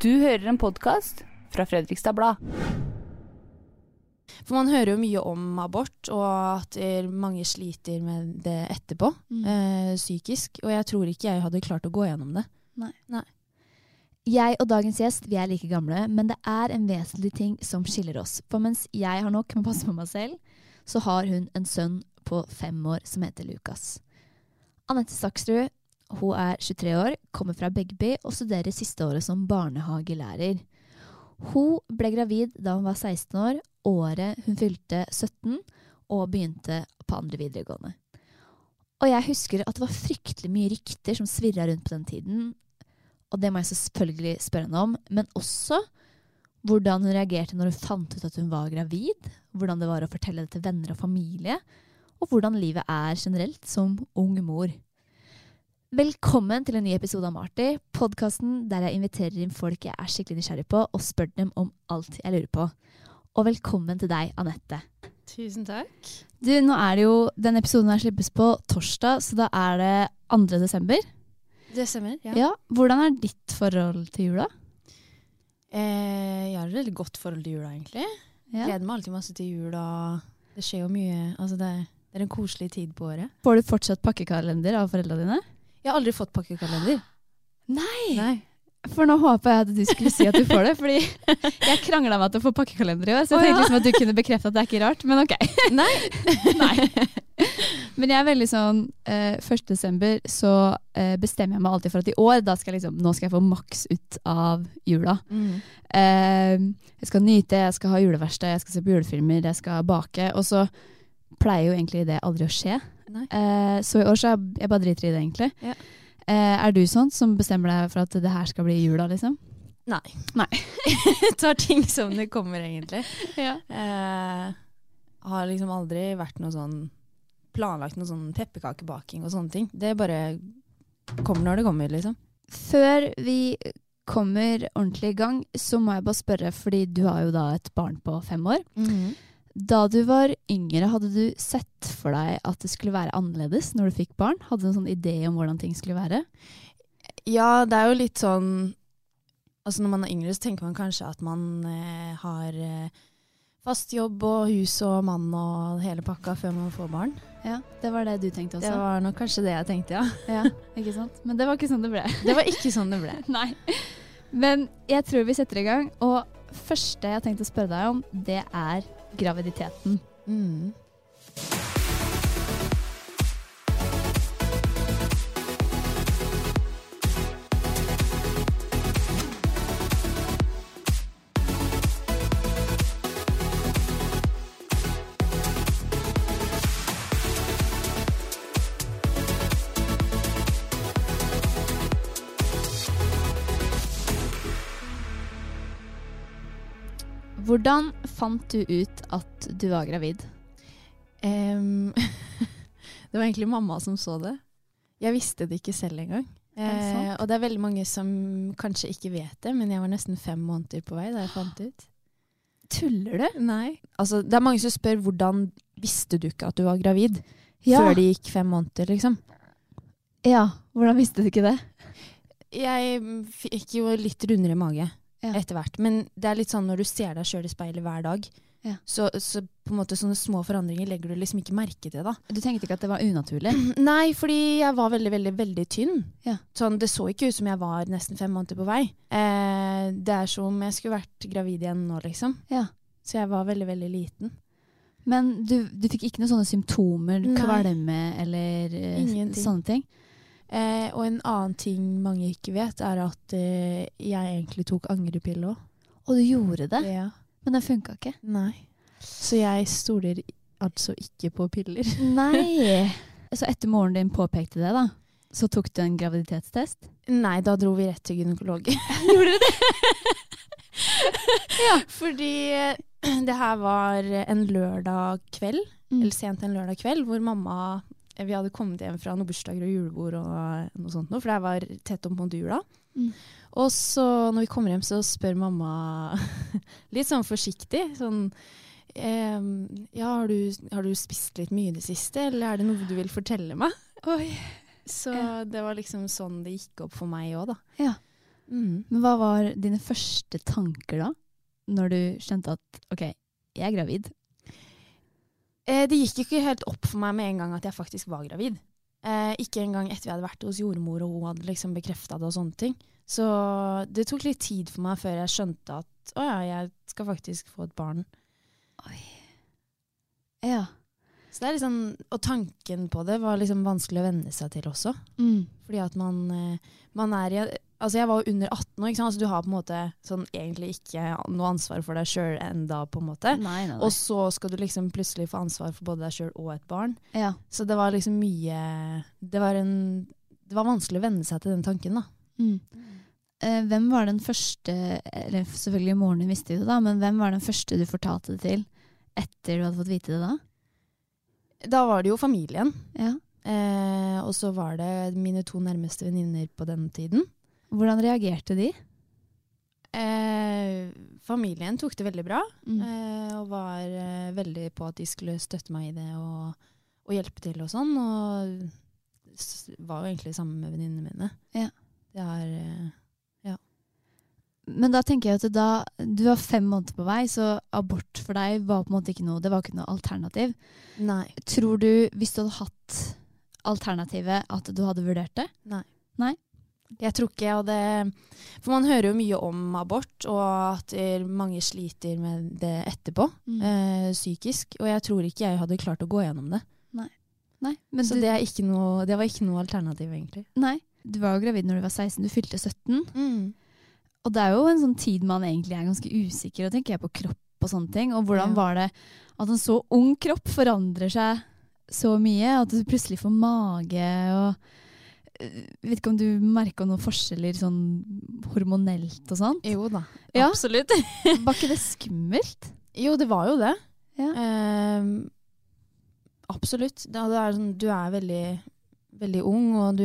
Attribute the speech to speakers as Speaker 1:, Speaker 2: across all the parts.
Speaker 1: Du hører en podkast fra Fredrikstad Blad.
Speaker 2: For man hører jo mye om abort, og at mange sliter med det etterpå, eh, psykisk. Og jeg tror ikke jeg hadde klart å gå gjennom det. Nei.
Speaker 3: Jeg og dagens gjest vi er like gamle, men det er en vesentlig ting som skiller oss. For mens jeg har nok med å passe på meg selv, så har hun en sønn på fem år som heter Lukas. Anette Saksrud hun er 23 år, kommer fra Begby og studerer siste året som barnehagelærer. Hun ble gravid da hun var 16 år, året hun fylte 17 og begynte på andre videregående. Og jeg husker at det var fryktelig mye rykter som svirra rundt på den tiden, og det må jeg selvfølgelig spørre henne om, men også hvordan hun reagerte når hun fant ut at hun var gravid, hvordan det var å fortelle det til venner og familie, og hvordan livet er generelt som ung mor. Velkommen til en ny episode av Marty, podkasten der jeg inviterer inn folk jeg er skikkelig nysgjerrig på, og spør dem om alt jeg lurer på. Og velkommen til deg, Anette.
Speaker 2: Tusen takk.
Speaker 3: Du, nå er det jo, Den episoden her slippes på torsdag, så da er det 2. desember.
Speaker 2: Desember. Ja.
Speaker 3: Ja. Hvordan er ditt forhold til jula?
Speaker 2: Eh, jeg har et veldig godt forhold til jula, egentlig.
Speaker 3: Ja.
Speaker 2: Gleder meg alltid masse til jula. det skjer jo mye. Altså, det, det er en koselig tid på året.
Speaker 3: Får du fortsatt pakkekalender av foreldra dine?
Speaker 2: Jeg har aldri fått pakkekalender.
Speaker 3: Nei!
Speaker 2: Nei.
Speaker 3: For nå håper jeg at du skulle si at du får det, fordi jeg krangla meg til å få pakkekalender i år, så jeg tenkte liksom at du kunne bekrefte at det er ikke rart, men ok.
Speaker 2: Nei.
Speaker 3: Nei. Men jeg er veldig sånn eh, 1. desember så eh, bestemmer jeg meg alltid for at i år, da skal jeg liksom, nå skal jeg få maks ut av jula.
Speaker 2: Mm.
Speaker 3: Eh, jeg skal nyte, jeg skal ha juleverksted, jeg skal se på julefilmer, jeg skal bake. Og så pleier jo egentlig det aldri å skje. Eh, så i år så er jeg bare driter i det, egentlig.
Speaker 2: Ja.
Speaker 3: Eh, er du sånn som bestemmer deg for at det her skal bli jula, liksom?
Speaker 2: Nei.
Speaker 3: Nei.
Speaker 2: Jeg tar ting som det kommer, egentlig.
Speaker 3: Ja.
Speaker 2: Eh, har liksom aldri vært noe sånn planlagt noe sånn pepperkakebaking og sånne ting. Det bare kommer når det kommer, liksom.
Speaker 3: Før vi kommer ordentlig i gang, så må jeg bare spørre, fordi du har jo da et barn på fem år. Da du var yngre, hadde du sett for deg at det skulle være annerledes når du fikk barn? Hadde du en sånn idé om hvordan ting skulle være?
Speaker 2: Ja, det er jo litt sånn Altså Når man er yngre, så tenker man kanskje at man eh, har eh, fast jobb og hus og mann og hele pakka før man får barn.
Speaker 3: Ja, Det var det du tenkte også?
Speaker 2: Det var nok kanskje det jeg tenkte, ja.
Speaker 3: Ja, ikke sant? Men det var ikke sånn det ble.
Speaker 2: Det var ikke sånn det ble.
Speaker 3: Nei. Men jeg tror vi setter i gang. Og første jeg har tenkt å spørre deg om, det er graviditeten.
Speaker 2: Mm.
Speaker 3: Hvordan fant du ut at du var gravid?
Speaker 2: Um, det var egentlig mamma som så det. Jeg visste det ikke selv engang. Eh, og det er veldig mange som kanskje ikke vet det, men jeg var nesten fem måneder på vei da jeg fant ut.
Speaker 3: Tuller du?
Speaker 2: Nei. Altså, det er mange som spør hvordan visste du ikke at du var gravid
Speaker 3: Ja.
Speaker 2: før det gikk fem måneder, liksom.
Speaker 3: Ja, hvordan visste du ikke det?
Speaker 2: Jeg fikk jo litt rundere mage
Speaker 3: Ja.
Speaker 2: etter hvert, men det er litt sånn når du ser deg sjøl i speilet hver dag,
Speaker 3: Ja.
Speaker 2: så, så på en måte sånne små forandringer legger du liksom ikke merke til, da.
Speaker 3: Du tenkte ikke at det var unaturlig?
Speaker 2: Nei, fordi jeg var veldig, veldig veldig tynn.
Speaker 3: Ja.
Speaker 2: Sånn, det så ikke ut som jeg var nesten fem måneder på vei. Eh, det er som om jeg skulle vært gravid igjen nå, liksom.
Speaker 3: Ja.
Speaker 2: Så jeg var veldig, veldig liten.
Speaker 3: Men du, du fikk ikke noen sånne symptomer, kvalme eller eh,
Speaker 2: Ingenting.
Speaker 3: sånne ting?
Speaker 2: Eh, og en annen ting mange ikke vet, er at eh, jeg egentlig tok angrepille òg.
Speaker 3: Og du gjorde det,
Speaker 2: Ja.
Speaker 3: men det funka ikke?
Speaker 2: Nei. Så jeg stoler altså ikke på piller.
Speaker 3: Nei. Så etter moren din påpekte det, da, Så tok du en graviditetstest?
Speaker 2: Nei, da dro vi rett til gynekolog.
Speaker 3: Gjorde du det?
Speaker 2: ja. Fordi eh, det her var en lørdag kveld,
Speaker 3: Mm.
Speaker 2: eller sent en lørdag kveld, hvor mamma Vi hadde kommet hjem fra noen bursdager og julebord og noe sånt for det var tett om mot jula.
Speaker 3: Mm.
Speaker 2: Og så når vi kommer hjem, så spør mamma litt sånn forsiktig sånn eh, Ja, har du, har du spist litt mye i det siste, eller er det noe du vil fortelle meg?
Speaker 3: Oi.
Speaker 2: Så det var liksom sånn det gikk opp for meg òg, da.
Speaker 3: Ja.
Speaker 2: Mm.
Speaker 3: Men hva var dine første tanker da? Når du skjønte at ok, jeg er gravid.
Speaker 2: Eh, det gikk ikke helt opp for meg med en gang at jeg faktisk var gravid. Eh, ikke engang etter vi hadde vært hos jordmor og hun hadde liksom bekrefta det og sånne ting. Så det tok litt tid for meg før jeg skjønte at å ja, jeg skal faktisk få et barn. Oi.
Speaker 3: Ja.
Speaker 2: Så det er liksom, Og tanken på det var liksom vanskelig å venne seg til også.
Speaker 3: Mm.
Speaker 2: Fordi at man, eh, man er i Altså jeg var jo under 18 år, så? Altså du har på en måte sånn egentlig ikke noe ansvar for deg sjøl enda, på en måte.
Speaker 3: Nei, nei, nei.
Speaker 2: Og så skal du liksom plutselig få ansvar for både deg sjøl og et barn.
Speaker 3: ja.
Speaker 2: Så det var liksom mye Det var, en, det var vanskelig å venne seg til den tanken, da.
Speaker 3: Mm. Eh, hvem var den første Eller selvfølgelig moren din visste jo det, da, men hvem var den første du fortalte det til etter du hadde fått vite det da?
Speaker 2: Da var det jo familien.
Speaker 3: Ja.
Speaker 2: Eh, og så var det mine to nærmeste venninner på den tiden.
Speaker 3: Hvordan reagerte de?
Speaker 2: Eh, familien tok det veldig bra,
Speaker 3: Mm.
Speaker 2: eh, og var eh, veldig på at de skulle støtte meg i det og, og hjelpe til og sånn. Og var jo egentlig sammen med venninnene mine.
Speaker 3: Ja.
Speaker 2: Det er eh,
Speaker 3: Men da tenker jeg at da, du var fem måneder på vei, så abort for deg var på en måte ikke noe, det var ikke noe alternativ.
Speaker 2: Nei.
Speaker 3: Tror du, hvis du hadde hatt alternativet, at du hadde vurdert det?
Speaker 2: Jeg tror ikke, og det For man hører jo mye om abort, og at mange sliter med det etterpå,
Speaker 3: Mm.
Speaker 2: øh, psykisk. Og jeg tror ikke jeg hadde klart å gå gjennom det.
Speaker 3: Nei, men
Speaker 2: Så
Speaker 3: du,
Speaker 2: det, noe, det var ikke noe alternativ, egentlig.
Speaker 3: nei. Du var jo gravid når du var 16, du fylte 17.
Speaker 2: Mm.
Speaker 3: Og det er jo en sånn tid man egentlig er ganske usikker, og tenker jeg på kropp og sånne ting. Og hvordan
Speaker 2: Ja.
Speaker 3: var det at en så ung kropp forandrer seg så mye? At du plutselig får mage og Vet ikke om du merka noen forskjeller sånn hormonelt og sånt?
Speaker 2: Jo da,
Speaker 3: Ja.
Speaker 2: absolutt.
Speaker 3: Var ikke det skummelt?
Speaker 2: Jo, det var jo det.
Speaker 3: Ja.
Speaker 2: Eh, absolutt. Det, er sånn, du er veldig, veldig ung, og du,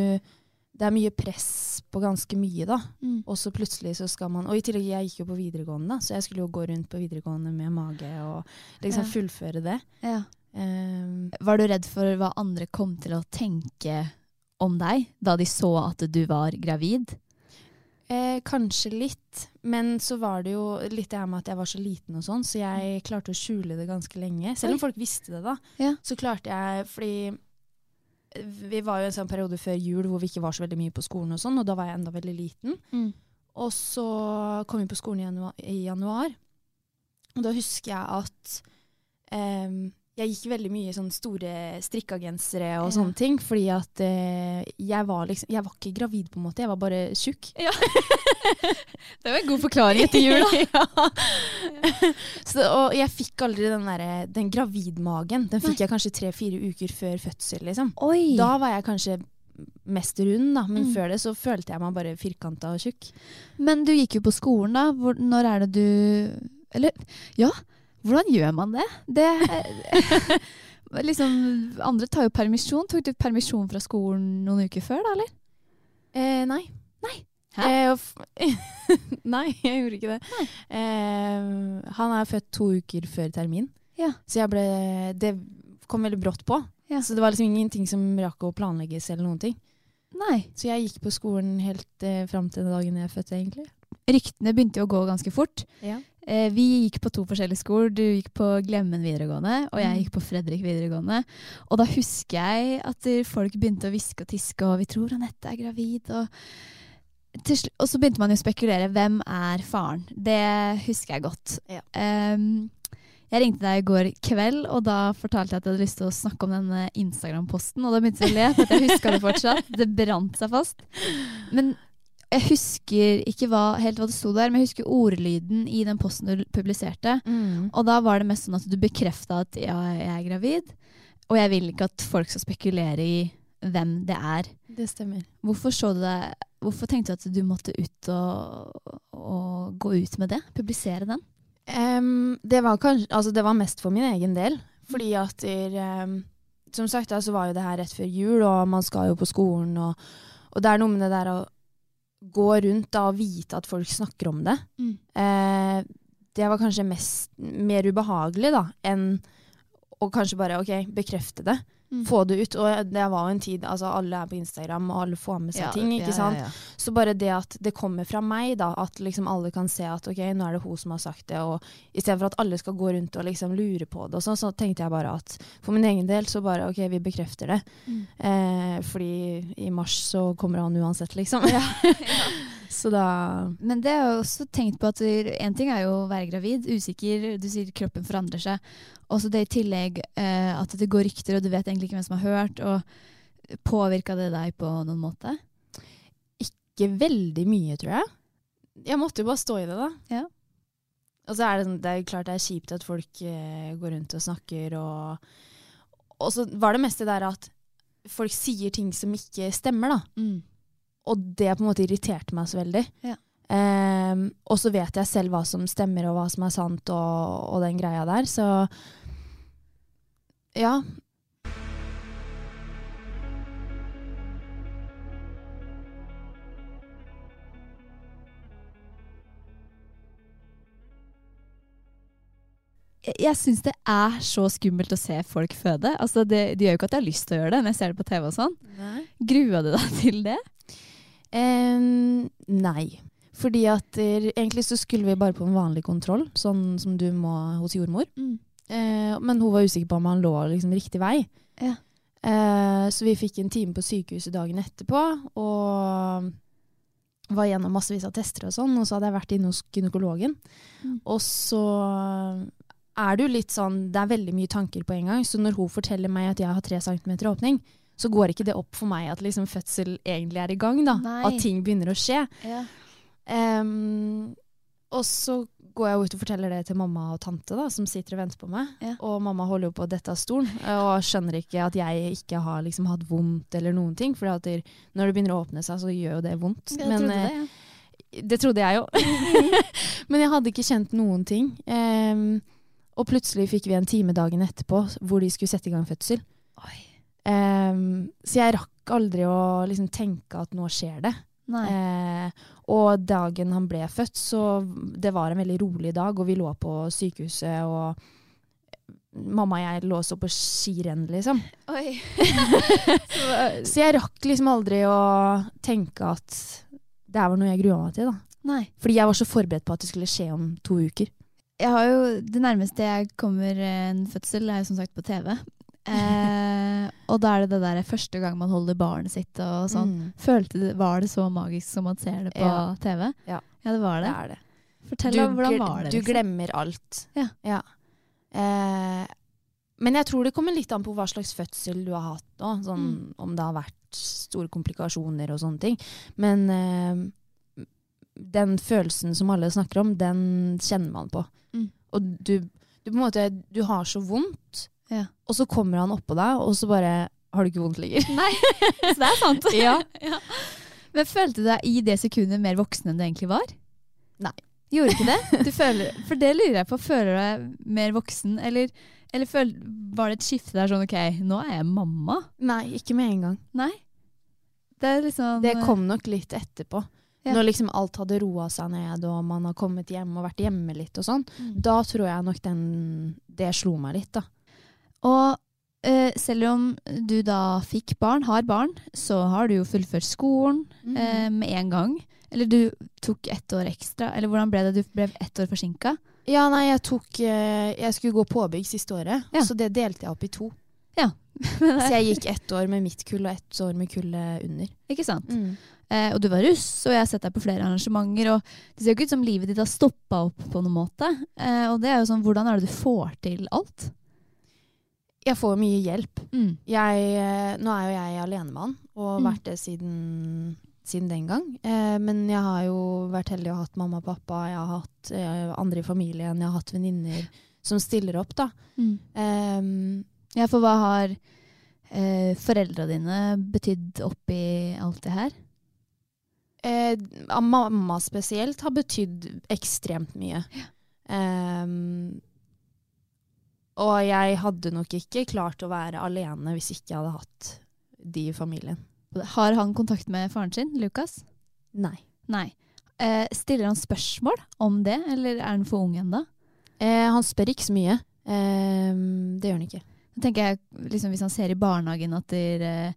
Speaker 2: det er mye press på ganske mye, da.
Speaker 3: Mm.
Speaker 2: Og så plutselig så skal man Og i tillegg, jeg gikk jo på videregående, så jeg skulle jo gå rundt på videregående med mage og liksom
Speaker 3: Ja.
Speaker 2: fullføre det.
Speaker 3: Ja.
Speaker 2: Ehm,
Speaker 3: Var du redd for hva andre kom til å tenke om deg da de så at du var gravid?
Speaker 2: Eh, kanskje litt, men så var det jo litt det her med at jeg var så liten og sånn, så jeg klarte å skjule det ganske lenge. Selv om folk visste det, da.
Speaker 3: Ja.
Speaker 2: Så klarte jeg Fordi vi var jo en sånn periode før jul hvor vi ikke var så veldig mye på skolen og sånn, og da var jeg enda veldig liten.
Speaker 3: Mm.
Speaker 2: Og så kom vi på skolen i januar, i januar og da husker jeg at em, jeg gikk veldig mye i sånne store strikkagensere og
Speaker 3: Ja.
Speaker 2: sånne ting, fordi at uh, jeg var liksom Jeg var ikke gravid, på en måte, jeg var bare tjukk.
Speaker 3: Det var en god forklaring etter jul, da.
Speaker 2: ja. Så, og jeg fikk aldri den, der, den gravidmagen. Den fikk jeg kanskje tre-fire uker før fødsel. Liksom.
Speaker 3: Oi!
Speaker 2: Da var jeg kanskje mest rund, da, men
Speaker 3: Mm.
Speaker 2: før det så følte jeg meg bare firkanta og tjukk.
Speaker 3: Men du gikk jo på skolen, da. Hvor, når er det du Eller ja, hvordan gjør man det? Det liksom, Andre tar jo permisjon. Tok du permisjon fra skolen noen uker før, da, eller?
Speaker 2: Eh, nei.
Speaker 3: Hæ?
Speaker 2: Eh, nei, jeg gjorde ikke det. Eh, han er født to uker før termin,
Speaker 3: Ja.
Speaker 2: så jeg ble Det kom veldig brått på.
Speaker 3: Ja.
Speaker 2: Så det var liksom ingenting som rakk å planlegges eller noen ting.
Speaker 3: Nei.
Speaker 2: Så jeg gikk på skolen helt eh, fram til den dagen jeg fødte, egentlig.
Speaker 3: Ryktene begynte jo å gå ganske fort.
Speaker 2: Ja.
Speaker 3: Eh, vi gikk på to forskjellige skoler. Du gikk på Glemmen videregående, og jeg
Speaker 2: Mm.
Speaker 3: gikk på Fredrik videregående. Og da husker jeg at eh, folk begynte å hviske og tiske, og vi tror Anette er gravid. Og, og så begynte man jo å spekulere. Hvem er faren? Det husker jeg godt.
Speaker 2: Ja.
Speaker 3: Um, jeg ringte deg i går kveld, og da fortalte jeg at jeg hadde lyst til å snakke om den eh, Instagram-posten. Og da begynte jeg å le, for jeg huska det fortsatt. Det brant seg fast. Men jeg husker ikke hva, helt hva det sto der, men jeg husker ordlyden i den posten du publiserte.
Speaker 2: Mm.
Speaker 3: Og da var det mest sånn at du bekrefta at ja, jeg er gravid. Og jeg vil ikke at folk skal spekulere i hvem det er.
Speaker 2: Det stemmer.
Speaker 3: Hvorfor, så du det, hvorfor tenkte du at du måtte ut og, og gå ut med det? Publisere den?
Speaker 2: Um, det, var kanskje, altså det var mest for min egen del. Fordi at der, um, Som sagt, så så var jo det her rett før jul, og man skal jo på skolen. Og, og det er noe med det der å gå rundt da, og vite at folk snakker om det. Eh, det var kanskje mest, mer ubehagelig da, enn å kanskje bare ok, bekrefte det.
Speaker 3: Mm.
Speaker 2: Få det ut. Og det var jo en tid altså Alle er på Instagram, og alle får med seg ting. ikke sant?
Speaker 3: Ja,
Speaker 2: Så bare det at det kommer fra meg, da, at liksom alle kan se at ok, nå er det hun som har sagt det, og istedenfor at alle skal gå rundt og liksom lure på det, og sånn, så tenkte jeg bare at for min egen del så bare ok, vi bekrefter det.
Speaker 3: Mm.
Speaker 2: Eh, fordi i mars så kommer han uansett, liksom. så da
Speaker 3: Men det har jeg også tenkt på at én ting er jo å være gravid, usikker, du sier kroppen forandrer seg. Også det i tillegg eh, at det går rykter, og du vet egentlig ikke hvem som har hørt. og Påvirka det deg på noen måte?
Speaker 2: Ikke veldig mye, tror jeg. Jeg måtte jo bare stå i det, da.
Speaker 3: Ja.
Speaker 2: Og så er det, sånn- det er klart det er kjipt at folk eh, går rundt og snakker, og Og så var det meste der at folk sier ting som ikke stemmer, da.
Speaker 3: Mm.
Speaker 2: Og det på en måte irriterte meg så veldig.
Speaker 3: Ja.
Speaker 2: Um, og så vet jeg selv hva som stemmer, og hva som er sant, og, og den greia der. Så ja.
Speaker 3: Jeg, syns det er så skummelt å se folk føde. Altså det, det gjør jo ikke at jeg har lyst til å gjøre det når jeg ser det på TV og sånn. Grua du deg til det?
Speaker 2: Ehm, nei. Fordi at eh, egentlig så skulle vi bare på en vanlig kontroll, sånn som du må hos jordmor. Eh, men hun var usikker på om han lå liksom riktig vei.
Speaker 3: Ja.
Speaker 2: Eh, så vi fikk en time på sykehuset dagen etterpå, og var gjennom massevis av tester og sånn, og så hadde jeg vært inne hos gynekologen.
Speaker 3: Mm.
Speaker 2: Og så er det jo litt sånn, det er veldig mye tanker på en gang, så når hun forteller meg at jeg har tre centimeter åpning, så går ikke det opp for meg at liksom fødsel egentlig er i gang, da.
Speaker 3: Nei.
Speaker 2: At ting begynner å skje.
Speaker 3: Ja.
Speaker 2: Um, og så går jeg ut og forteller det til mamma og tante, da, som sitter og venter på meg.
Speaker 3: Ja.
Speaker 2: Og mamma holder jo på å dette av stolen, og skjønner ikke at jeg ikke har liksom hatt vondt eller noen ting. For når det begynner å åpne seg, så gjør jo det vondt.
Speaker 3: Jeg
Speaker 2: Men
Speaker 3: trodde
Speaker 2: eh,
Speaker 3: det, ja.
Speaker 2: det trodde jeg jo. Men jeg hadde ikke kjent noen ting. Um, og plutselig fikk vi en time dagen etterpå hvor de skulle sette i gang fødsel. Ehm, så jeg rakk aldri å liksom tenke at nå skjer det. Eh, og dagen han ble født, så det var en veldig rolig dag, og vi lå på sykehuset, og mamma og jeg lå så på skirenn, liksom.
Speaker 3: Oi.
Speaker 2: Så jeg rakk liksom aldri å tenke at det her var noe jeg grua meg til, da.
Speaker 3: Nei.
Speaker 2: Fordi jeg var så forberedt på at det skulle skje om to uker.
Speaker 3: Jeg har jo, det nærmeste jeg kommer en fødsel, er jo som sagt på TV. Eh, og da er det det der første gang man holder barnet sitt og sånn.
Speaker 2: Mm.
Speaker 3: Følte det, Var det så magisk som man ser det på
Speaker 2: Ja.
Speaker 3: TV?
Speaker 2: Ja.
Speaker 3: det var
Speaker 2: Det
Speaker 3: det.
Speaker 2: det.
Speaker 3: Fortell
Speaker 2: Du,
Speaker 3: om hvordan var det.
Speaker 2: du
Speaker 3: liksom?
Speaker 2: glemmer alt.
Speaker 3: Ja.
Speaker 2: Eh, men jeg tror det kommer litt an på hva slags fødsel du har hatt òg. Sånn,
Speaker 3: Mm.
Speaker 2: Om det har vært store komplikasjoner og sånne ting. Men eh, den følelsen som alle snakker om, den kjenner man på.
Speaker 3: Mm.
Speaker 2: Og du, du på en måte Du har så vondt,
Speaker 3: Ja.
Speaker 2: og så kommer han oppå deg, og så bare har du ikke vondt lenger.
Speaker 3: Nei, så det er sant.
Speaker 2: Ja.
Speaker 3: Men følte du deg i det sekundet mer voksen enn du egentlig var?
Speaker 2: Nei.
Speaker 3: Gjorde ikke det? Du føler, for det lurer jeg på. Føler du deg mer voksen, eller, eller føl, var det et skifte der sånn ok, nå er jeg mamma?
Speaker 2: Nei, ikke med en gang.
Speaker 3: Nei. Det er liksom
Speaker 2: Det kom nok litt etterpå.
Speaker 3: Ja.
Speaker 2: Når liksom alt hadde roa seg ned, og man har kommet hjem og vært hjemme litt og sånn.
Speaker 3: Mm.
Speaker 2: Da tror jeg nok den Det slo meg litt, da.
Speaker 3: Og eh, selv om du da fikk barn, har barn, så har du jo fullført skolen
Speaker 2: Mm.
Speaker 3: eh, med en gang. Eller du tok ett år ekstra, eller hvordan ble det? Du ble ett år forsinka?
Speaker 2: Ja, nei, jeg tok eh, Jeg skulle gå påbygg siste året,
Speaker 3: Ja.
Speaker 2: så det delte jeg opp i to.
Speaker 3: Ja.
Speaker 2: Så jeg gikk ett år med mitt kull og ett år med kullet under.
Speaker 3: Ikke sant?
Speaker 2: Mm.
Speaker 3: Eh, og du var russ, og jeg har sett deg på flere arrangementer. Og det ser jo ikke ut som livet ditt har stoppa opp på noen måte. Eh, og det er jo sånn, hvordan er det du får til alt?
Speaker 2: Jeg får mye hjelp.
Speaker 3: Mm.
Speaker 2: Jeg, eh, nå er jo jeg alenemann, og
Speaker 3: Mm.
Speaker 2: vært det siden, siden den gang. Eh, men jeg har jo vært heldig og hatt mamma og pappa, jeg har hatt eh, andre i familien, jeg har hatt venninner som stiller opp, da.
Speaker 3: Mm.
Speaker 2: Eh,
Speaker 3: Ja, for hva har eh, foreldra dine betydd oppi alt det her?
Speaker 2: Eh, mamma spesielt har betydd ekstremt mye. Um, og jeg hadde nok ikke klart å være alene hvis ikke jeg hadde hatt de i familien.
Speaker 3: Har han kontakt med faren sin, Lukas?
Speaker 2: Nei.
Speaker 3: Nei. Eh, stiller han spørsmål om det, eller er han for ung ennå?
Speaker 2: Eh, han spør ikke så mye. Eh, det gjør han ikke.
Speaker 3: Da tenker jeg, liksom, Hvis han ser i barnehagen at der, eh,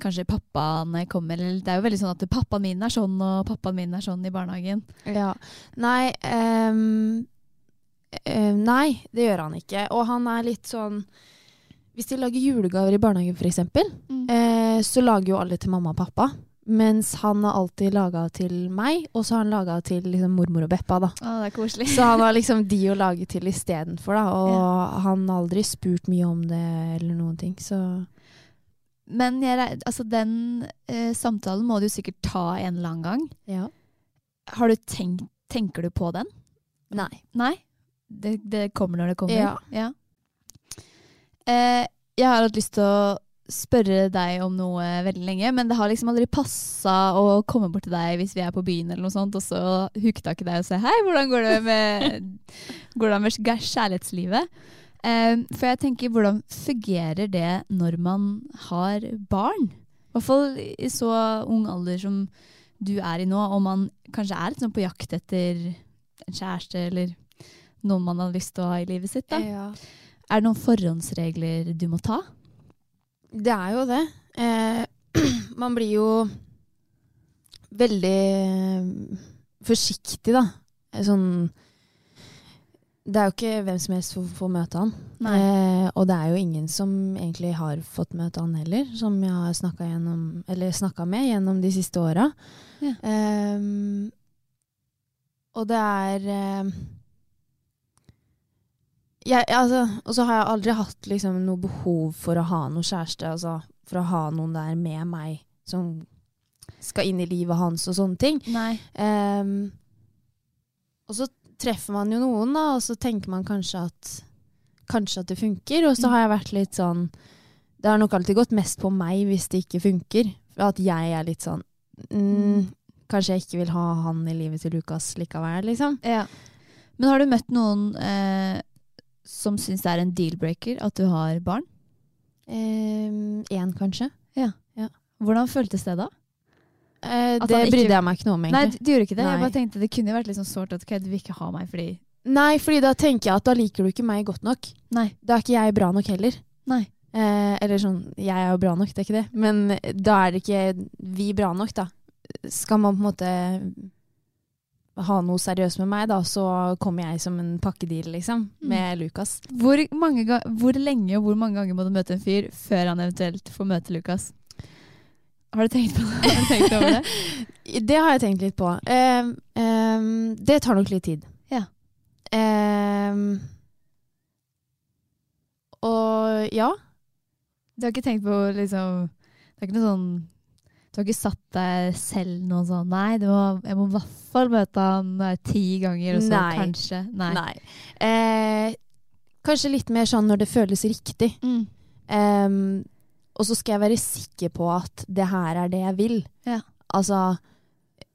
Speaker 3: kanskje pappaen kommer eller Det er jo veldig sånn at 'pappaen min er sånn', og 'pappaen min er sånn' i barnehagen.
Speaker 2: Ja. Nei eh, Nei, det gjør han ikke. Og han er litt sånn Hvis de lager julegaver i barnehagen, f.eks.,
Speaker 3: Mm.
Speaker 2: Uh, så lager jo alle til mamma og pappa. Mens han har alltid laga til meg, og så har han laga til liksom, mormor og Beppa. da.
Speaker 3: Å, det er koselig.
Speaker 2: Så han har liksom de å lage til istedenfor, da. Og han har aldri spurt mye om det eller noen ting, så
Speaker 3: Men jeg, altså, den uh, samtalen må du sikkert ta en eller annen gang.
Speaker 2: ja.
Speaker 3: Har du tenkt, Tenker du på den?
Speaker 2: Nei.
Speaker 3: Nei? Det, det kommer når det kommer?
Speaker 2: Ja.
Speaker 3: Eh, jeg har hatt lyst til å spørre deg om noe veldig lenge, men det har liksom aldri passa å komme bort til deg hvis vi er på byen eller noe sånt, og så hooke tak i deg og si hei, hvordan går det med, går det med kjærlighetslivet? Eh, for jeg tenker, hvordan fungerer det når man har barn? I hvert fall i så ung alder som du er i nå, og man kanskje er litt sånn på jakt etter en kjæreste eller noen man har lyst til å ha i livet sitt. da.
Speaker 2: Ja.
Speaker 3: Er det noen forhåndsregler du må ta?
Speaker 2: Det er jo det. Eh, man blir jo veldig eh, forsiktig, da. Eh, Sånn Det er jo ikke hvem som helst som får møte han. Eh, og det er jo ingen som egentlig har fått møte han heller, som jeg har snakka med gjennom de siste åra.
Speaker 3: Ja.
Speaker 2: Eh, og det er eh, jeg, altså, Og så har jeg aldri hatt liksom, noe behov for å ha noe kjæreste. Altså, for å ha noen der med meg som skal inn i livet hans og sånne ting. Ehm, og så treffer man jo noen, da, og så tenker man kanskje at Kanskje at det funker. Og så
Speaker 3: Mm.
Speaker 2: har jeg vært litt sånn Det har nok alltid gått mest på meg hvis det ikke funker. At jeg er litt sånn mm, Kanskje jeg ikke vil ha han i livet til Lukas likevel, liksom.
Speaker 3: Ja. Men har du møtt noen eh, som syns det er en deal-breaker at du har barn?
Speaker 2: Én, eh, kanskje.
Speaker 3: Hvordan føltes det da?
Speaker 2: Eh, det
Speaker 3: ikke-
Speaker 2: brydde jeg meg ikke noe om, egentlig.
Speaker 3: Nei, du gjorde ikke det. Jeg bare tenkte Det kunne vært litt sånn sårt at ok, du vil ikke ha meg fordi
Speaker 2: Nei, fordi da tenker jeg at da liker du ikke meg godt nok.
Speaker 3: Nei.
Speaker 2: Da er ikke jeg bra nok heller.
Speaker 3: Nei.
Speaker 2: Eh, eller sånn, jeg er jo bra nok, det er ikke det. Men da er det ikke vi bra nok, da. Skal man på en måte ha noe seriøst med meg, da, så kommer jeg som en pakkedeal, liksom, med Lukas.
Speaker 3: Hvor, mange hvor lenge og hvor mange ganger må du møte en fyr før han eventuelt får møte Lukas? Har du tenkt på det? Har tenkt over det?
Speaker 2: Det har jeg tenkt litt på. Um, um, det tar nok litt tid.
Speaker 3: Ja.
Speaker 2: Um, og ja.
Speaker 3: Du har ikke tenkt på liksom Det er ikke noe sånn Du har ikke satt deg selv noe sånn Nei, det må, jeg må i hvert fall møte han eh, ti ganger, og så
Speaker 2: Nei.
Speaker 3: kanskje Nei.
Speaker 2: Nei. Eh, kanskje litt mer sånn når det føles riktig.
Speaker 3: Mm.
Speaker 2: Ehm, og så skal jeg være sikker på at det her er det jeg vil.
Speaker 3: Ja.
Speaker 2: Altså,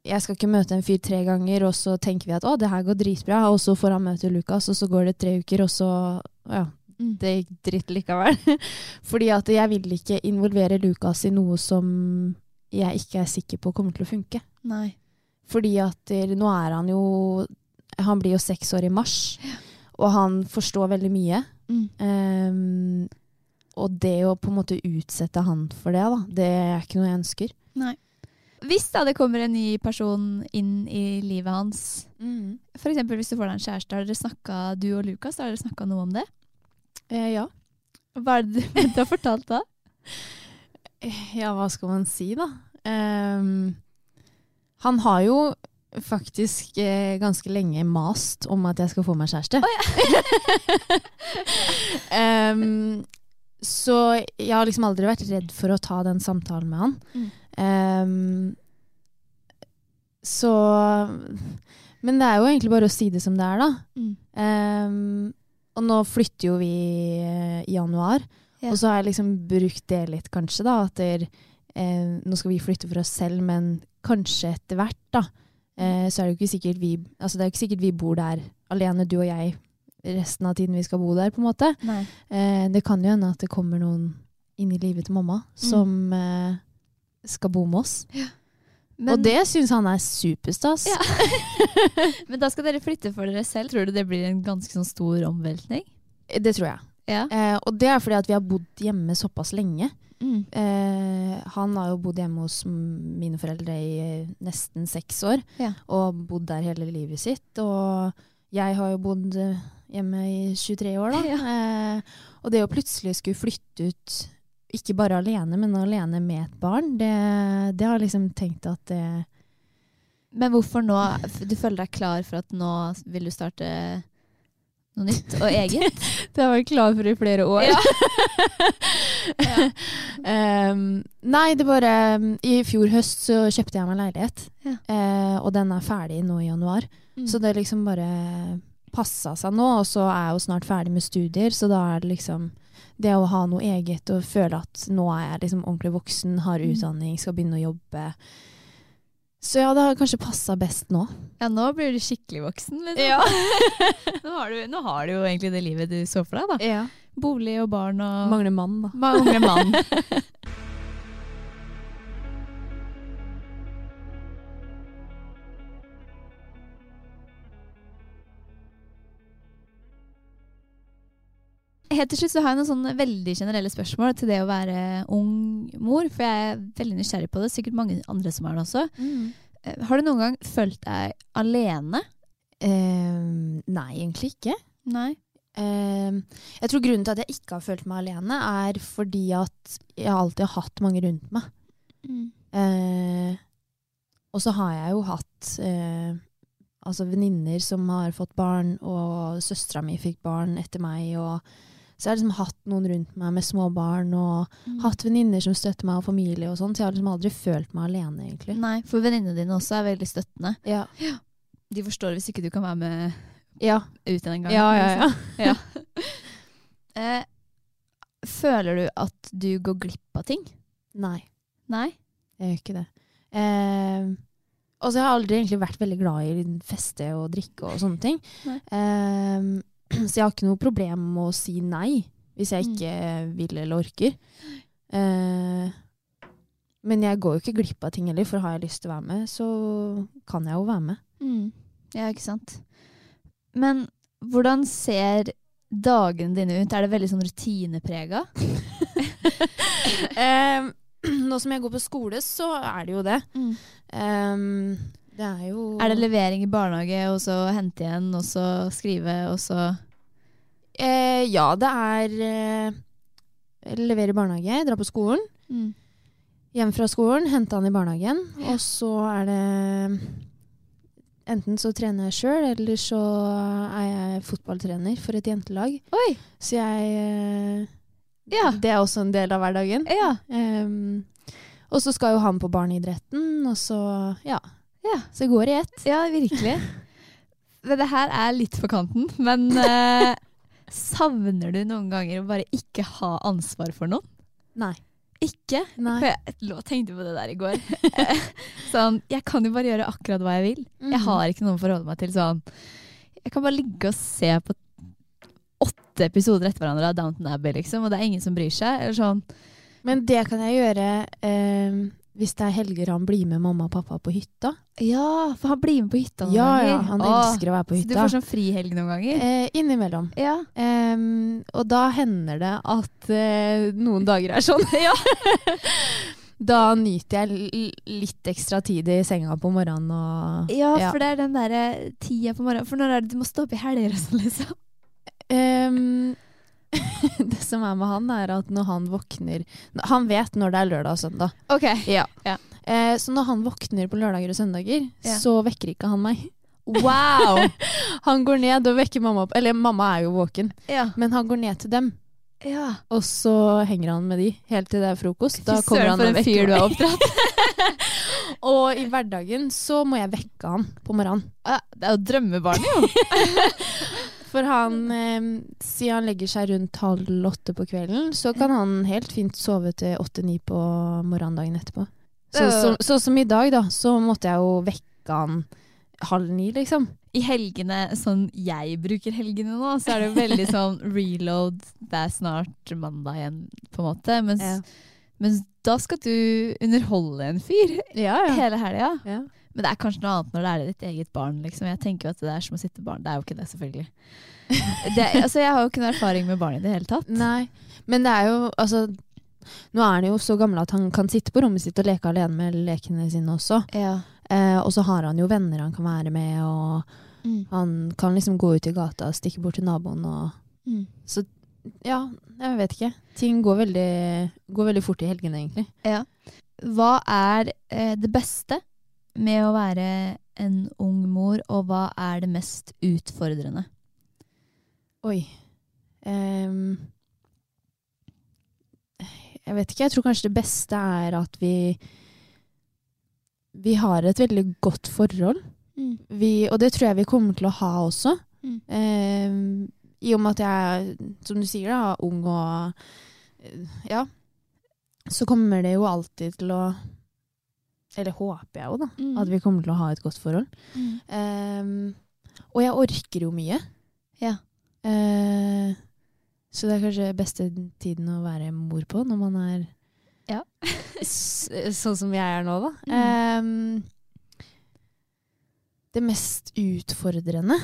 Speaker 2: jeg skal ikke møte en fyr tre ganger, og så tenker vi at å, det her går dritbra, og så får han møte Lukas, og så går det tre uker, og så ja,
Speaker 3: Mm.
Speaker 2: det gikk dritt likevel. Fordi at jeg vil ikke involvere Lukas i noe som jeg ikke er sikker på kommer til å funke.
Speaker 3: Nei.
Speaker 2: Fordi at eh, nå er han jo Han blir jo seks år i mars, og han forstår veldig mye.
Speaker 3: Mm.
Speaker 2: Um, og det å på en måte utsette han for det, da, det er ikke noe jeg ønsker.
Speaker 3: Nei. Hvis da det kommer en ny person inn i livet hans, for eksempel hvis du får deg en kjæreste, har dere snakka, du og Lukas, har dere snakka noe om det?
Speaker 2: Eh, ja.
Speaker 3: Hva er det du har fortalt da?
Speaker 2: Ja, hva skal man si, da? Um, han har jo faktisk eh, ganske lenge mast om at jeg skal få meg kjæreste. Ehm, så jeg har liksom aldri vært redd for å ta den samtalen med han.
Speaker 3: Mm.
Speaker 2: Um, så Men det er jo egentlig bare å si det som det er, da.
Speaker 3: Mm.
Speaker 2: Um, og nå flytter jo vi i januar.
Speaker 3: Ja.
Speaker 2: Og så har jeg liksom brukt det litt, kanskje, da. At der, eh, nå skal vi flytte for oss selv, men kanskje etter hvert, da. Eh, så er det jo ikke sikkert vi Altså det er jo ikke sikkert vi bor der alene, du og jeg, resten av tiden vi skal bo der, på en måte. Eh, det kan jo hende at det kommer noen inn i livet til mamma som eh, skal bo med oss.
Speaker 3: Men,
Speaker 2: og det syns han er superstas.
Speaker 3: Ja. men da skal dere flytte for dere selv. Tror du det blir en ganske sånn stor omveltning?
Speaker 2: Det tror jeg.
Speaker 3: Ja.
Speaker 2: Eh, og det er fordi at vi har bodd hjemme såpass lenge.
Speaker 3: Mm.
Speaker 2: Eh, han har jo bodd hjemme hos mine foreldre i eh, nesten seks år,
Speaker 3: Ja.
Speaker 2: og bodd der hele livet sitt. Og jeg har jo bodd eh, hjemme i 23 år, da. Eh, og det å plutselig skulle flytte ut, ikke bare alene, men alene med et barn, det, det har liksom tenkt at det
Speaker 3: Men hvorfor nå? Du føler deg klar for at nå vil du starte noe nytt og eget?
Speaker 2: Det har jeg vært klar for i flere år. Em, nei, det bare I fjor høst så kjøpte jeg meg leilighet,
Speaker 3: Ja.
Speaker 2: uh, og den er ferdig nå i januar.
Speaker 3: Mm.
Speaker 2: Så det liksom bare passa seg nå, og så er jeg jo snart ferdig med studier, så da er det liksom det å ha noe eget og føle at nå er jeg liksom ordentlig voksen, har
Speaker 3: Mm.
Speaker 2: utdanning, skal begynne å jobbe. Så ja, det har kanskje passa best nå.
Speaker 3: Ja, nå blir du skikkelig voksen. Liksom. nå, har du, nå har du jo egentlig det livet du så for deg. da. Ja. Bolig og barn og
Speaker 2: Mangler mann, da.
Speaker 3: Mangler mann. Helt til slutt så har jeg noen sånne veldig generelle spørsmål til det å være ung mor. For jeg er veldig nysgjerrig på det. Sikkert mange andre som er det også. Mm. Har du noen gang følt deg alene?
Speaker 2: Uh, nei, egentlig ikke.
Speaker 3: Nei.
Speaker 2: Uh, jeg tror grunnen til at jeg ikke har følt meg alene, er fordi at jeg alltid har hatt mange rundt meg. Eh, og så har jeg jo hatt eh, altså venninner som har fått barn, og søstera mi fikk barn etter meg. Og, så jeg har liksom hatt noen rundt meg med små barn, og
Speaker 3: Mm.
Speaker 2: hatt venninner som støtter meg, og familie og sånn. Så jeg har liksom aldri følt meg alene, egentlig.
Speaker 3: Nei, for venninnene dine også er veldig støttende.
Speaker 2: Ja.
Speaker 3: De forstår hvis ikke du kan være med
Speaker 2: Ja.
Speaker 3: ut en gang.
Speaker 2: Ja, ja, ja.
Speaker 3: liksom. Ja. Eh, føler du at du går glipp av ting?
Speaker 2: Nei.
Speaker 3: Nei?
Speaker 2: Jeg gjør ikke det. Eh, og så har jeg aldri egentlig vært veldig glad i feste og drikke og sånne ting.
Speaker 3: Nei.
Speaker 2: Eh, så jeg har ikke noe problem med å si nei hvis jeg
Speaker 3: Mm.
Speaker 2: ikke vil eller orker. Eh, men jeg går jo ikke glipp av ting heller, for har jeg lyst til å være med, så kan jeg jo være med.
Speaker 3: Mm. Ja, ikke sant. Men hvordan ser dagene dine ut? Er det veldig sånn rutineprega?
Speaker 2: Eh, nå som jeg går på skole, så er det jo det. Eh, det er jo
Speaker 3: Er det levering i barnehage, og så hente igjen, og så skrive, og så
Speaker 2: Eh, ja, det er eh, levere i barnehage, dra på skolen.
Speaker 3: mm.
Speaker 2: Hjem fra skolen, hente han i barnehagen. Og så er det Enten så trener jeg sjøl, eller så er jeg fotballtrener for et jentelag.
Speaker 3: Oi!
Speaker 2: Så jeg eh,
Speaker 3: Ja.
Speaker 2: Det er også en del av hverdagen.
Speaker 3: Ja.
Speaker 2: Um, og så skal jo han på barneidretten, og så Ja.
Speaker 3: Ja.
Speaker 2: Så det går i ett.
Speaker 3: Ja, virkelig. Det her er litt på kanten, men eh, savner du noen ganger å bare ikke ha ansvar for noen?
Speaker 2: Nei.
Speaker 3: Ikke?
Speaker 2: Nei.
Speaker 3: For jeg tenkte på det der i går. sånn, jeg kan jo bare gjøre akkurat hva jeg vil. Jeg
Speaker 2: Mhm.
Speaker 3: har ikke noen å forholde meg til sånn. Jeg kan bare ligge og se på åtte episoder etter hverandre av Downton Abbey, liksom, og det er ingen som bryr seg. Eller sånn.
Speaker 2: Men det kan jeg gjøre em, hvis det er helger han blir med mamma og pappa på hytta.
Speaker 3: Ja, for han blir med på hytta noen
Speaker 2: Ja,
Speaker 3: ganger.
Speaker 2: ja, han
Speaker 3: Åh,
Speaker 2: elsker å være på hytta.
Speaker 3: Så du får sånn frihelg noen ganger?
Speaker 2: Eh, innimellom.
Speaker 3: Ja.
Speaker 2: Um, og da hender det at uh, noen dager er sånn. ja. da nyter jeg litt ekstra tid i senga på morgenen og
Speaker 3: Ja,
Speaker 2: Ja.
Speaker 3: for det er den derre tida på morgenen. For når er det du må stå opp i helger og sånn, liksom?
Speaker 2: Em, Det som er med han, er at når han våkner Han vet når det er lørdag og søndag.
Speaker 3: Ok.
Speaker 2: Ja.
Speaker 3: Ja.
Speaker 2: Eh, så når han våkner på lørdager og søndager,
Speaker 3: Ja.
Speaker 2: så vekker ikke han meg.
Speaker 3: Wow!
Speaker 2: Han går ned og vekker mamma opp. Eller mamma er jo våken,
Speaker 3: ja.
Speaker 2: men han går ned til dem.
Speaker 3: ja.
Speaker 2: Og så henger han med de helt til det er frokost. Da kommer han og vekker meg. Og i hverdagen så må jeg vekke han på morgenen.
Speaker 3: Det er jo drømmebarnet, jo.
Speaker 2: For han, eh, siden han legger seg rundt halv åtte på kvelden, så kan han helt fint sove til åtte-ni på morgendagen etterpå. Så, så, så som i dag, da, så måtte jeg jo vekke han halv ni, liksom.
Speaker 3: I helgene, sånn jeg bruker helgene nå, så er det jo veldig sånn reload, det er snart mandag igjen, på en måte. Mens,
Speaker 2: Ja.
Speaker 3: mens da skal du underholde en fyr
Speaker 2: Ja, ja.
Speaker 3: hele helga.
Speaker 2: ja.
Speaker 3: Men det er kanskje noe annet når det er ditt eget barn. Liksom. Jeg tenker jo at det er som å sitte barn. Det er jo ikke det, selvfølgelig. Det, altså, jeg har jo ikke noe erfaring med barn i det hele tatt.
Speaker 2: Nei, men det er jo altså Nå er han jo så gammel at han kan sitte på rommet sitt og leke alene med lekene sine også.
Speaker 3: Ja.
Speaker 2: Eh, og så har han jo venner han kan være med, og
Speaker 3: Mm.
Speaker 2: han kan liksom gå ut i gata og stikke bort til naboen og
Speaker 3: Mm.
Speaker 2: Så ja, jeg vet ikke. Ting går veldig, går veldig fort i helgene, egentlig.
Speaker 3: Ja. Hva er eh, det beste med å være en ung mor, og hva er det mest utfordrende?
Speaker 2: Oi. Um, jeg vet ikke. Jeg tror kanskje det beste er at vi Vi har et veldig godt forhold. Vi, og det tror jeg vi kommer til å ha også.
Speaker 3: Mm.
Speaker 2: Um, I og med at jeg, som du sier, da, ung og Ja. Så kommer det jo alltid til å Eller håper jeg jo, da.
Speaker 3: Mm.
Speaker 2: At vi kommer til å ha et godt forhold.
Speaker 3: Mm.
Speaker 2: Um, og jeg orker jo mye.
Speaker 3: Ja.
Speaker 2: Uh, så det er kanskje beste tiden å være mor på, når man er
Speaker 3: Ja.
Speaker 2: sånn som jeg er nå, da. Ehm, det mest utfordrende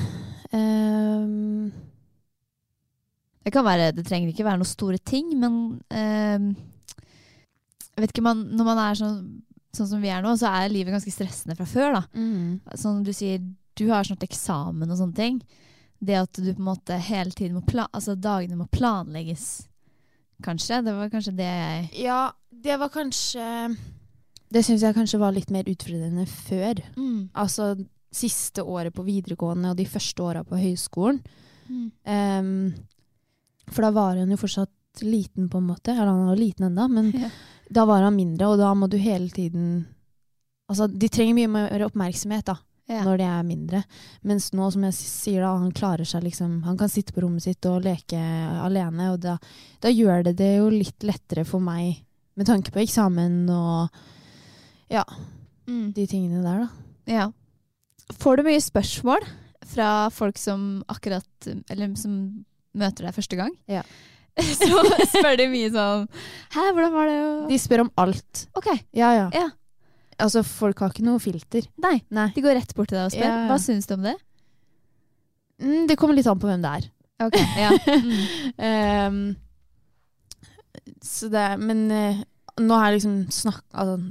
Speaker 2: um,
Speaker 3: Det kan være, det trenger ikke være noen store ting, men ehm, jeg vet ikke, man, når man er sånn, sånn som vi er nå, så er livet ganske stressende fra før. da.
Speaker 2: mm,
Speaker 3: Sånn du sier, du har snart eksamen og sånne ting. Det at du på en måte hele tiden må pla altså dagene må planlegges, kanskje. Det var kanskje det jeg
Speaker 2: Ja, det var kanskje Det syns jeg kanskje var litt mer utfordrende før.
Speaker 3: mm.
Speaker 2: Altså siste året på videregående og de første åra på høyskolen. Ehm, for da var hun jo fortsatt liten, på en måte. Eller han var liten ennå, men
Speaker 3: Ja.
Speaker 2: Da var han mindre, og da må du hele tiden Altså, de trenger mye mer oppmerksomhet da,
Speaker 3: Ja.
Speaker 2: når de er mindre. Mens nå, som jeg sier, da, han klarer seg liksom Han kan sitte på rommet sitt og leke alene, og da, da gjør det det jo litt lettere for meg med tanke på eksamen og ja,
Speaker 3: Mm.
Speaker 2: de tingene der, da.
Speaker 3: Ja. Får du mye spørsmål fra folk som akkurat Eller som møter deg første gang?
Speaker 2: Ja.
Speaker 3: Så spør de mye sånn Hæ, hvordan var det å
Speaker 2: De spør om alt.
Speaker 3: Ok.
Speaker 2: Ja, ja.
Speaker 3: Ja.
Speaker 2: Altså, folk har ikke noe filter.
Speaker 3: Nei.
Speaker 2: Nei.
Speaker 3: De går rett bort til deg og spør.
Speaker 2: Ja, ja.
Speaker 3: Hva syns du om det?
Speaker 2: Mm, det kommer litt an på hvem det er.
Speaker 3: Ok, ja. Mm.
Speaker 2: um, så det Men uh, nå har jeg liksom snakka Altså,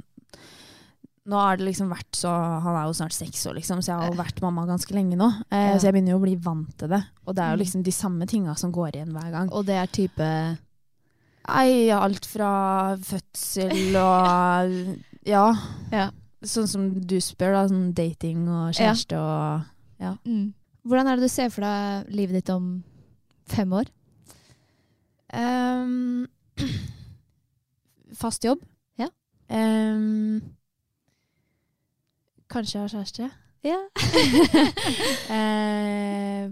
Speaker 2: nå har det liksom vært så Han er jo snart seks år, liksom, så jeg har jo vært mamma ganske lenge nå. Eh,
Speaker 3: Ja.
Speaker 2: Så jeg begynner jo å bli vant til det. Og det er jo
Speaker 3: Mm.
Speaker 2: liksom de samme tinga som går igjen hver gang.
Speaker 3: Og det er type
Speaker 2: Nei, alt fra fødsel og Ja.
Speaker 3: Ja.
Speaker 2: Sånn som du spør, da. Sånn dating og kjæreste og
Speaker 3: mm. Hvordan er det du ser for deg livet ditt om fem år?
Speaker 2: Um, Fast jobb.
Speaker 3: Ja.
Speaker 2: Ehm, kanskje jeg har kjæreste.
Speaker 3: Ja.
Speaker 2: Eh,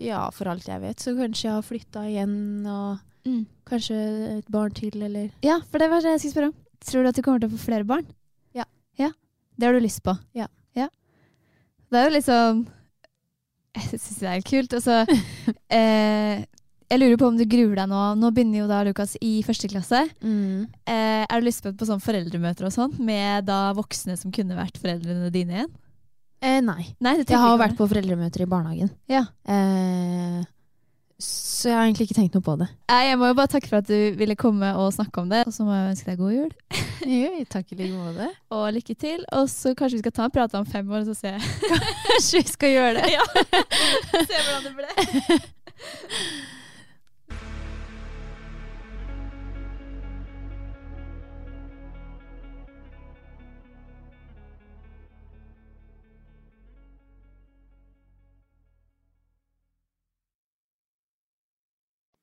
Speaker 2: ja, for alt jeg vet, så kanskje jeg har flytta igjen, og
Speaker 3: Mm.
Speaker 2: kanskje et barn til, eller
Speaker 3: ja, for det var det jeg skulle spørre om. Tror du at du kommer til å få flere barn?
Speaker 2: Ja.
Speaker 3: Ja, Det har du lyst på?
Speaker 2: Ja.
Speaker 3: ja. Det er jo sånn Jeg syns det er kult. Altså, eh, jeg lurer på om du gruer deg nå. Nå begynner jo da Lukas i første klasse.
Speaker 2: mm.
Speaker 3: Eh, er du lyst på, på sånn foreldremøter og sånn, med da voksne som kunne vært foreldrene dine igjen?
Speaker 2: eh, Nei.
Speaker 3: Nei,
Speaker 2: Jeg har jo vært på foreldremøter i barnehagen.
Speaker 3: Ja.
Speaker 2: Eh, så jeg har egentlig ikke tenkt noe på det.
Speaker 3: Jeg må jo bare takke for at du ville komme og snakke om det. Og så må jeg ønske deg god jul.
Speaker 2: Jo, takk i like måte.
Speaker 3: Og lykke til. Og så kanskje vi skal ta en prat om fem år, og så se
Speaker 2: Kanskje vi skal gjøre det.
Speaker 3: ja. Se hvordan det ble.